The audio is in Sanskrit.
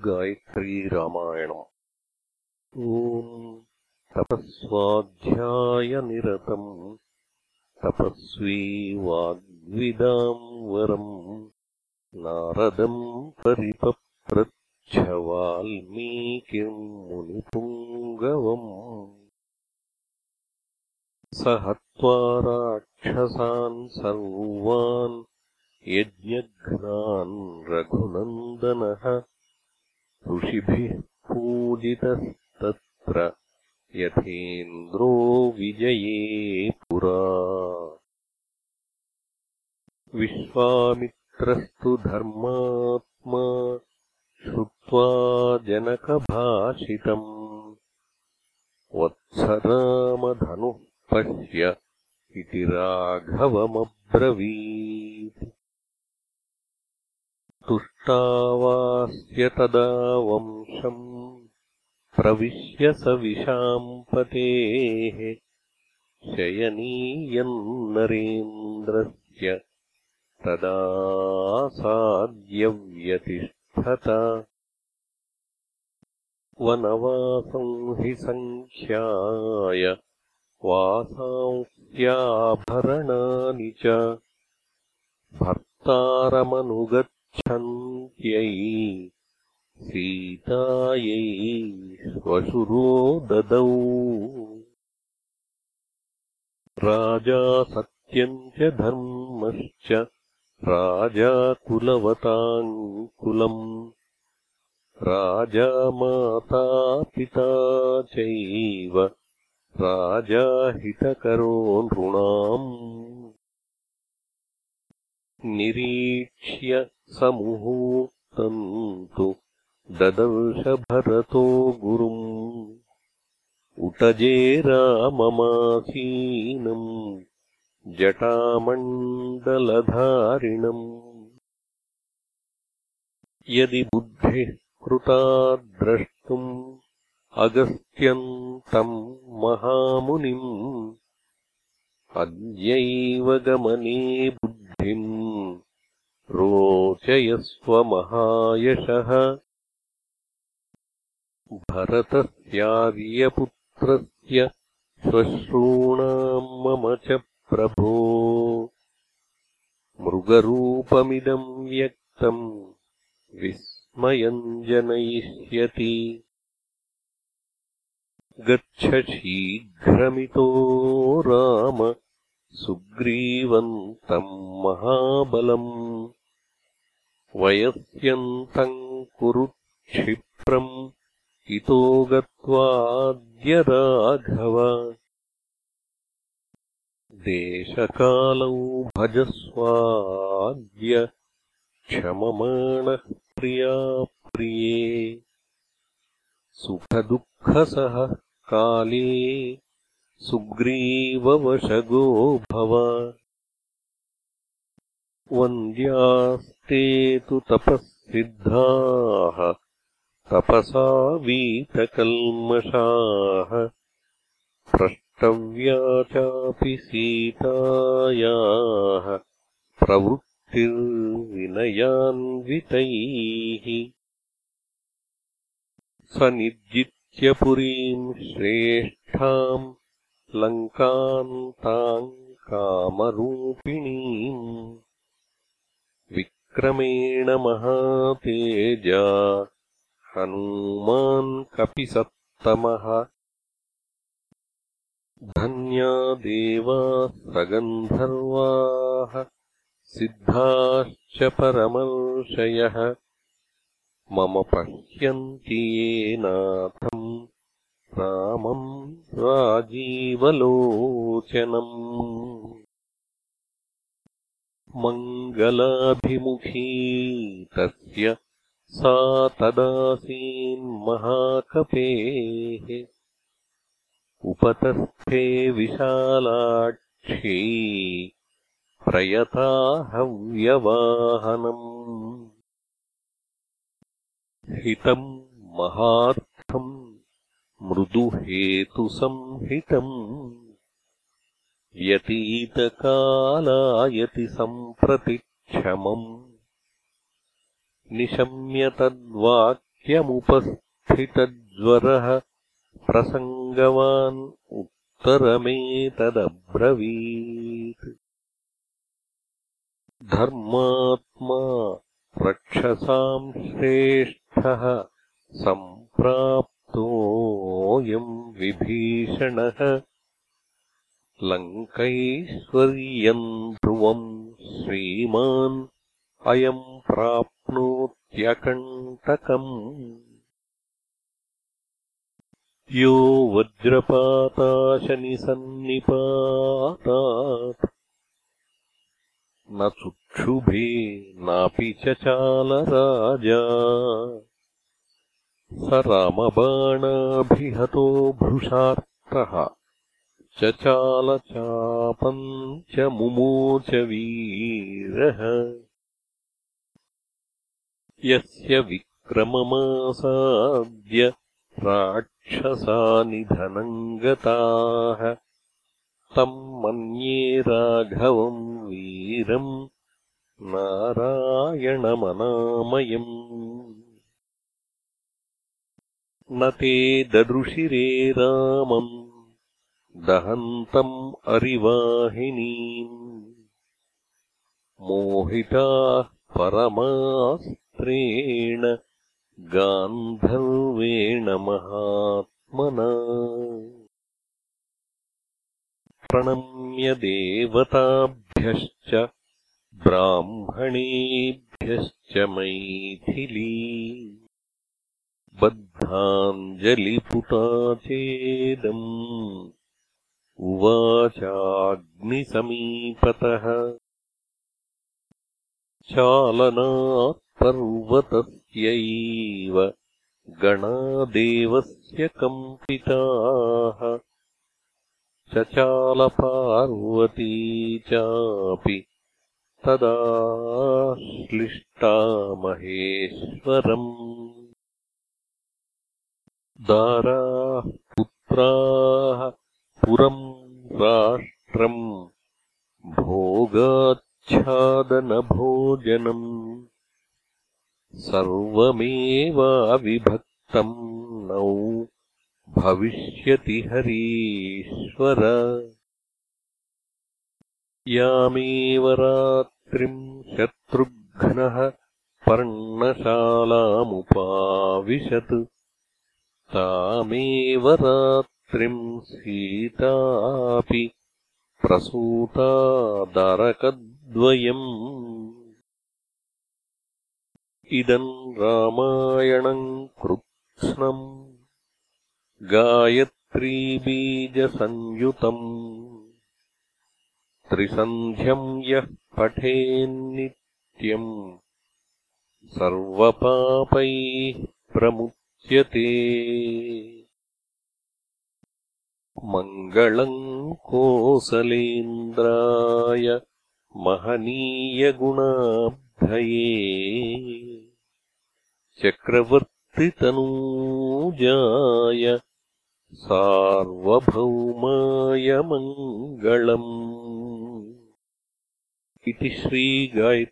श्रीगायत्रीरामायणम् ॐ तपस्वाध्यायनिरतम् तपस्वी वाग्विदाम् वरम् नारदम् परिपप्रच्छ वाल्मीकिम् मुनिपुङ्गवम् स हत्वा राक्षसान् सर्वान् यज्ञघ्नान् रघुनन्दनः ऋषिभिः पूजितस्तत्र यथेन्द्रो विजये पुरा। विश्वामित्रस्तु धर्मात्मा श्रुत्वा जनकभाषितम्। वत्सरामधनुः पश्य इति राघवमब्रवीत् तुष्टावास्य तदा वंशम् प्रविश्य स विशाम्पतेः शयनीयम् नरेन्द्रस्य तदा साद्यव्यतिष्ठत वनवासं हि सङ्ख्याय वासांस्याभरणानि च। भर्तारमनुगत् छन्त्यै सीतायै श्वशुरो ददौ राजा सत्यम् च धर्मश्च राजा कुलवताम् कुलम् राजा माता पिता चैव राजा हितकरो नृणाम् निरीक्ष्य समुहूर्तम् तु ददर्शभरतो गुरुम्। उटजेराममासीनम् जटामण्डलधारिणम्। यदि बुद्धिः कृता द्रष्टुम् अगस्त्यम् तम् महामुनिम् अद्यैव गमने बुद्धिम् रोचयस्वमहायशः भरतस्यार्यपुत्रस्य श्वश्रूणाम् मम च प्रभो। मृगरूपमिदम् व्यक्तम् विस्मयम् जनयिष्यति गच्छ शीघ्रमितो राम सुग्रीवन्तम् महाबलम् वयस्यन्तम् कुरु क्षिप्रम् इतो गत्वाद्य राघव देशकालौ भजस्वाद्य क्षममाणः प्रिये सुखदुःखसः काले सुग्रीववशगो भव वन्द्यास्ते तु तपःसिद्धाः। तपसा वीतकल्मषाः। प्रष्टव्या चापि सीतायाः। प्रवृत्तिर्विनयान्वितैः। स निर्जित्य पुरीम् श्रेष्ठाम् लङ्काम् ताम् कामरूपिणीम् विक्रमेण महातेजा। हनूमान् कपिसत्तमः। धन्या देवाः सगन्धर्वाः। सिद्धाश्च परमर्षयः। मम पश्यन्ति येनाथम् रामम् राजीवलोचनम् मङ्गलाभिमुखी। तस्य सा तदासीन्महाकपेः उपतस्थे विशालाक्षी। प्रयताहव्यवाहनम् हितम् महार्थम्। मृदुहेतुसंहितम् व्यतीतकालायति सम्प्रति क्षमम्। निशम्य तद्वाक्यम् नित्यमुपस्थितज्वरः प्रसङ्गवान् उत्तरमेतदब्रवीत्। धर्मात्मा रक्षसाम् श्रेष्ठः सम्प्राप्तोऽयम् विभीषणः लङ्कैश्वर्यम् ध्रुवम् श्रीमान् अयम् प्राप्नोत्यकण्टकम्। यो वज्रपाताशनिसन्निपातात्। न चुक्षुभे नापि चचालराजा स रामबाणाभिहतो भृशार्तः चचालचापम् च मुमोचवीरः यस्य विक्रममासाद्य राक्षसानिधनम् गताः। तम् मन्ये राघवम् वीरम् नारायणमनामयम्। न ते ददृशिरे रामम् दहन्तम् अरिवाहिनीम्। मोहिताः परमास्त्रेण गान्धर्वेण महात्मना। प्रणम्य देवताभ्यश्च ब्राह्मणेभ्यश्च मैथिली। बद्धाञ्जलिपुटा चेदम् उवाचाग्निसमीपतः। चालनात्पर्वतस्यैव गणादेवस्य कम्पिताः। चचालपार्वती चापि तदा श्लिष्टा महेश्वरम् दाराः पुत्राः पुरम् राष्ट्रम् भोगाच्छादनभोजनम् सर्वमेवाविभक्तम् नौ भविष्यति हरीश्वर। यामेव रात्रिम् शत्रुघ्नः पर्णशालामुपाविशत् तामेव रात्रिम् सीतापि प्रसूतादरकद्वयम् इदम् रामायणम् कृत्स्नम्। गायत्रीबीजसंयुतम्। त्रिसन्ध्यम् यः पठेन्नित्यम्। सर्वपापैः प्रमुच्यते मङ्गलम् कोसलेन्द्राय महनीयगुणाब्धये चक्रवर्तितनूजाय सार्वभौमाय मङ्गलम् इति श्रीगायत्रीरामायणम्